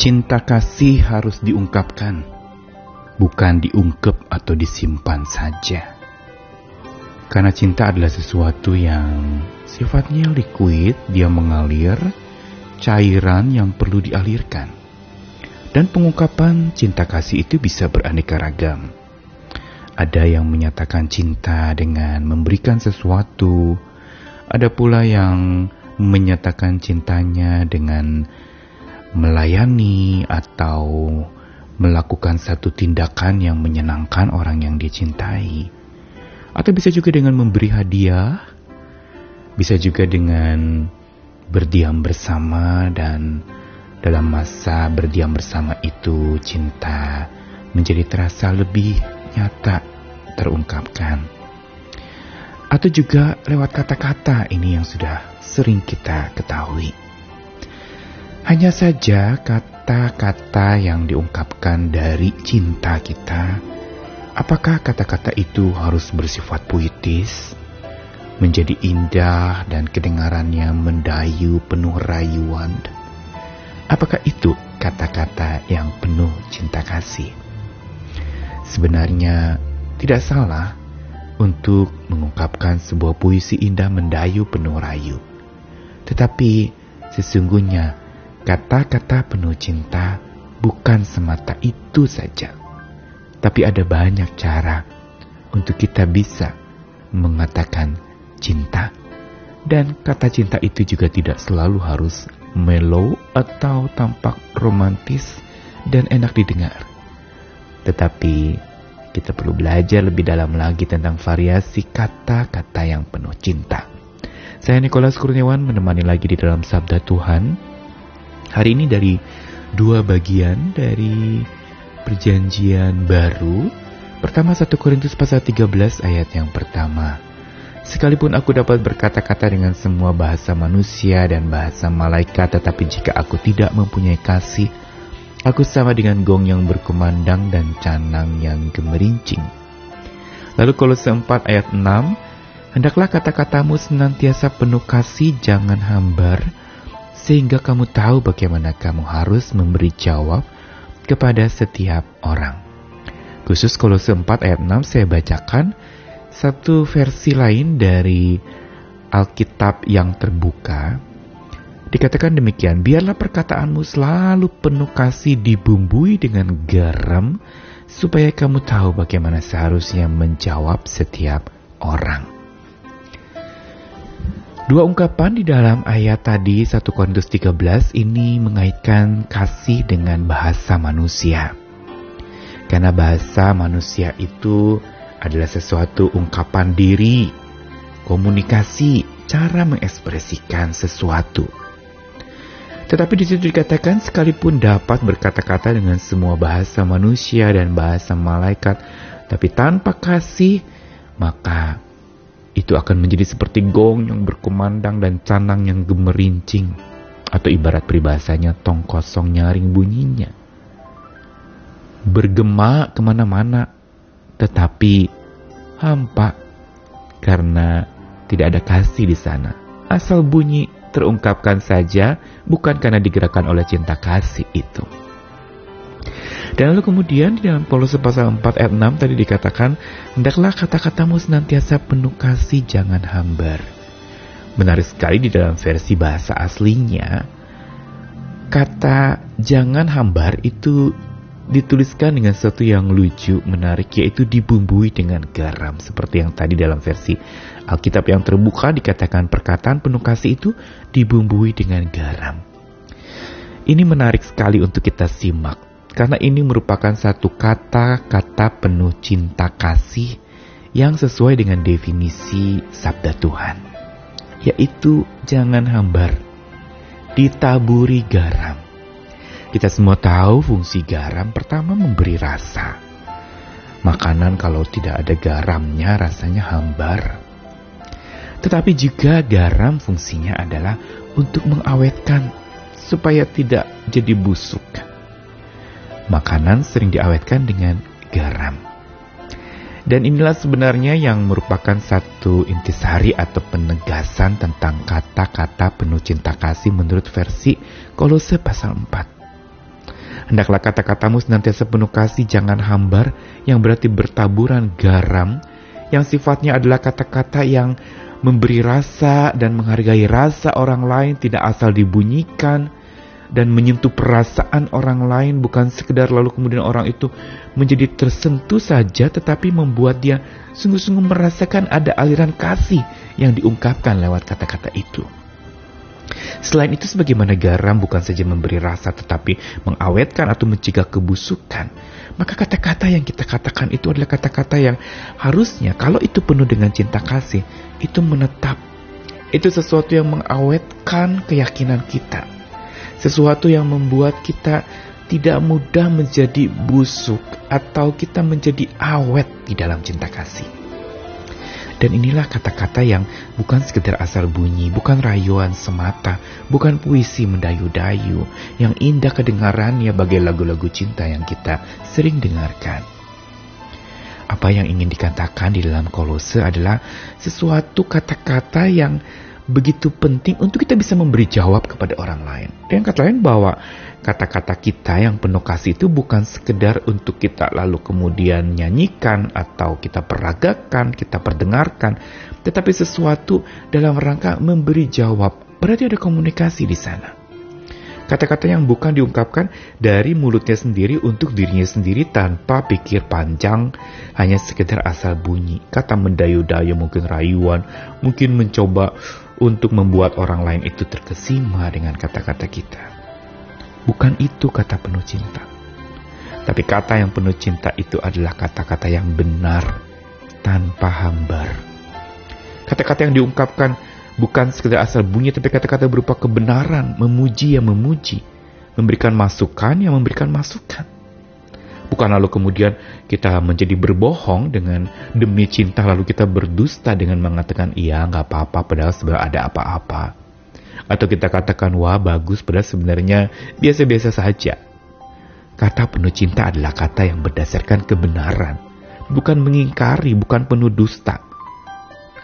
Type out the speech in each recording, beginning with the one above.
Cinta kasih harus diungkapkan, bukan diungkep atau disimpan saja. Karena cinta adalah sesuatu yang sifatnya liquid, dia mengalir, cairan yang perlu dialirkan. Dan pengungkapan cinta kasih itu bisa beraneka ragam. Ada yang menyatakan cinta dengan memberikan sesuatu, ada pula yang menyatakan cintanya dengan melayani atau melakukan satu tindakan yang menyenangkan orang yang dicintai. Atau bisa juga dengan memberi hadiah, bisa juga dengan berdiam bersama dan dalam masa berdiam bersama itu cinta menjadi terasa lebih nyata terungkapkan. Atau juga lewat kata-kata ini yang sudah sering kita ketahui. Hanya saja kata-kata yang diungkapkan dari cinta kita, apakah kata-kata itu harus bersifat puitis, menjadi indah dan kedengarannya mendayu penuh rayuan? Apakah itu kata-kata yang penuh cinta kasih? Sebenarnya tidak salah untuk mengungkapkan sebuah puisi indah mendayu penuh rayu. Tetapi sesungguhnya Kata-kata penuh cinta bukan semata itu saja, tapi ada banyak cara untuk kita bisa mengatakan cinta. Dan kata cinta itu juga tidak selalu harus mellow atau tampak romantis dan enak didengar. Tetapi kita perlu belajar lebih dalam lagi tentang variasi kata-kata yang penuh cinta. Saya Nikolas Kurniawan menemani lagi di dalam Sabda Tuhan Hari ini dari dua bagian dari perjanjian baru. Pertama 1 Korintus pasal 13 ayat yang pertama. Sekalipun aku dapat berkata-kata dengan semua bahasa manusia dan bahasa malaikat, tetapi jika aku tidak mempunyai kasih, aku sama dengan gong yang berkumandang dan canang yang gemerincing. Lalu Kolose 4 ayat 6, Hendaklah kata-katamu senantiasa penuh kasih, jangan hambar, sehingga kamu tahu bagaimana kamu harus memberi jawab kepada setiap orang. Khusus Kolose 4 ayat 6 saya bacakan satu versi lain dari Alkitab yang terbuka. Dikatakan demikian, biarlah perkataanmu selalu penuh kasih dibumbui dengan garam, supaya kamu tahu bagaimana seharusnya menjawab setiap orang. Dua ungkapan di dalam ayat tadi 1 Korintus 13 ini mengaitkan kasih dengan bahasa manusia. Karena bahasa manusia itu adalah sesuatu ungkapan diri, komunikasi, cara mengekspresikan sesuatu. Tetapi di situ dikatakan sekalipun dapat berkata-kata dengan semua bahasa manusia dan bahasa malaikat, tapi tanpa kasih, maka itu akan menjadi seperti gong yang berkumandang dan canang yang gemerincing. Atau ibarat peribahasanya tong kosong nyaring bunyinya. Bergema ke mana-mana, tetapi hampa karena tidak ada kasih di sana. Asal bunyi terungkapkan saja, bukan karena digerakkan oleh cinta kasih itu. Dan lalu kemudian di dalam Kolose pasal 4 ayat 6 tadi dikatakan, Hendaklah kata-katamu senantiasa penuh kasih, jangan hambar. Menarik sekali di dalam versi bahasa aslinya, kata jangan hambar itu dituliskan dengan sesuatu yang lucu, menarik, yaitu dibumbui dengan garam. Seperti yang tadi dalam versi Alkitab yang terbuka dikatakan perkataan penuh kasih itu dibumbui dengan garam. Ini menarik sekali untuk kita simak karena ini merupakan satu kata-kata penuh cinta kasih yang sesuai dengan definisi sabda Tuhan, yaitu jangan hambar, ditaburi garam. Kita semua tahu fungsi garam pertama memberi rasa. Makanan kalau tidak ada garamnya rasanya hambar. Tetapi juga garam fungsinya adalah untuk mengawetkan supaya tidak jadi busuk makanan sering diawetkan dengan garam. Dan inilah sebenarnya yang merupakan satu intisari atau penegasan tentang kata-kata penuh cinta kasih menurut versi Kolose pasal 4. Hendaklah kata-katamu senantiasa penuh kasih, jangan hambar, yang berarti bertaburan garam, yang sifatnya adalah kata-kata yang memberi rasa dan menghargai rasa orang lain, tidak asal dibunyikan, dan menyentuh perasaan orang lain, bukan sekedar lalu kemudian orang itu menjadi tersentuh saja, tetapi membuat dia sungguh-sungguh merasakan ada aliran kasih yang diungkapkan lewat kata-kata itu. Selain itu sebagaimana garam bukan saja memberi rasa tetapi mengawetkan atau mencegah kebusukan. Maka kata-kata yang kita katakan itu adalah kata-kata yang harusnya kalau itu penuh dengan cinta kasih, itu menetap. Itu sesuatu yang mengawetkan keyakinan kita. Sesuatu yang membuat kita tidak mudah menjadi busuk atau kita menjadi awet di dalam cinta kasih. Dan inilah kata-kata yang bukan sekedar asal bunyi, bukan rayuan semata, bukan puisi mendayu-dayu, yang indah kedengarannya bagai lagu-lagu cinta yang kita sering dengarkan. Apa yang ingin dikatakan di dalam kolose adalah sesuatu kata-kata yang begitu penting untuk kita bisa memberi jawab kepada orang lain. Dengan kata lain bahwa kata-kata kita yang penuh kasih itu bukan sekedar untuk kita lalu kemudian nyanyikan atau kita peragakan, kita perdengarkan, tetapi sesuatu dalam rangka memberi jawab. Berarti ada komunikasi di sana. Kata-kata yang bukan diungkapkan dari mulutnya sendiri untuk dirinya sendiri tanpa pikir panjang, hanya sekedar asal bunyi. Kata mendayu-dayu mungkin rayuan, mungkin mencoba untuk membuat orang lain itu terkesima dengan kata-kata kita. Bukan itu kata penuh cinta. Tapi kata yang penuh cinta itu adalah kata-kata yang benar, tanpa hambar. Kata-kata yang diungkapkan bukan sekedar asal bunyi, tapi kata-kata berupa kebenaran, memuji yang memuji, memberikan masukan yang memberikan masukan. Bukan lalu kemudian kita menjadi berbohong dengan demi cinta lalu kita berdusta dengan mengatakan iya nggak apa-apa padahal sebenarnya ada apa-apa. Atau kita katakan, wah bagus, padahal sebenarnya biasa-biasa saja. Kata penuh cinta adalah kata yang berdasarkan kebenaran. Bukan mengingkari, bukan penuh dusta.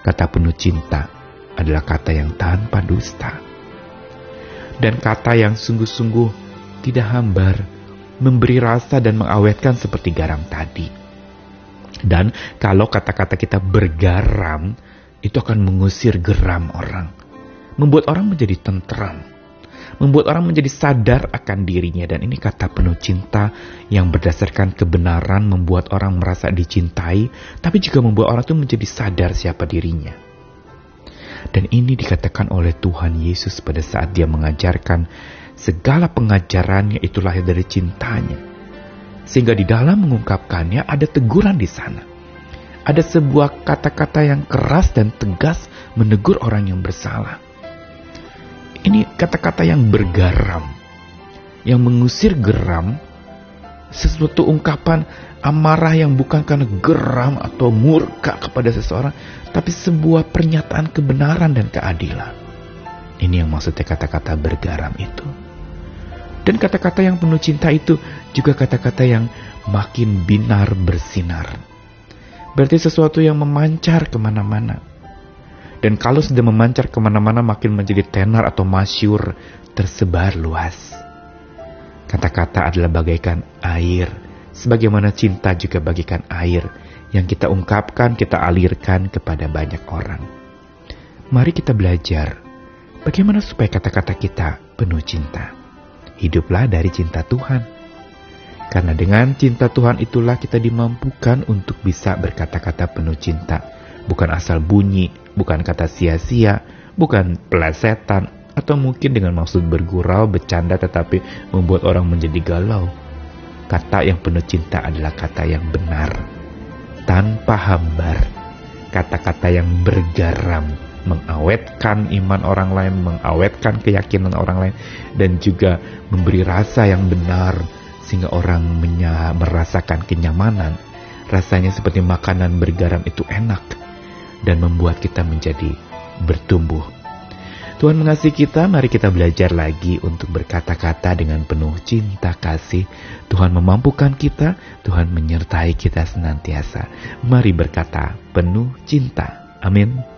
Kata penuh cinta adalah kata yang tanpa dusta. Dan kata yang sungguh-sungguh tidak hambar, memberi rasa dan mengawetkan seperti garam tadi. Dan kalau kata-kata kita bergaram, itu akan mengusir geram orang membuat orang menjadi tentram, membuat orang menjadi sadar akan dirinya dan ini kata penuh cinta yang berdasarkan kebenaran membuat orang merasa dicintai, tapi juga membuat orang itu menjadi sadar siapa dirinya. Dan ini dikatakan oleh Tuhan Yesus pada saat dia mengajarkan segala pengajarannya itu lahir dari cintanya. Sehingga di dalam mengungkapkannya ada teguran di sana. Ada sebuah kata-kata yang keras dan tegas menegur orang yang bersalah. Ini kata-kata yang bergaram, yang mengusir geram, sesuatu ungkapan amarah yang bukan karena geram atau murka kepada seseorang, tapi sebuah pernyataan kebenaran dan keadilan. Ini yang maksudnya kata-kata bergaram itu. Dan kata-kata yang penuh cinta itu juga kata-kata yang makin binar bersinar. Berarti sesuatu yang memancar ke mana-mana dan kalau sudah memancar ke mana-mana makin menjadi tenar atau masyur, tersebar luas. Kata-kata adalah bagaikan air, sebagaimana cinta juga bagaikan air yang kita ungkapkan, kita alirkan kepada banyak orang. Mari kita belajar bagaimana supaya kata-kata kita penuh cinta. Hiduplah dari cinta Tuhan. Karena dengan cinta Tuhan itulah kita dimampukan untuk bisa berkata-kata penuh cinta. Bukan asal bunyi, bukan kata sia-sia, bukan pelesetan, atau mungkin dengan maksud bergurau, bercanda tetapi membuat orang menjadi galau. Kata yang penuh cinta adalah kata yang benar, tanpa hambar. Kata-kata yang bergaram, mengawetkan iman orang lain, mengawetkan keyakinan orang lain, dan juga memberi rasa yang benar, sehingga orang merasakan kenyamanan. Rasanya seperti makanan bergaram itu enak dan membuat kita menjadi bertumbuh. Tuhan mengasihi kita, mari kita belajar lagi untuk berkata-kata dengan penuh cinta kasih. Tuhan memampukan kita, Tuhan menyertai kita senantiasa. Mari berkata penuh cinta. Amin.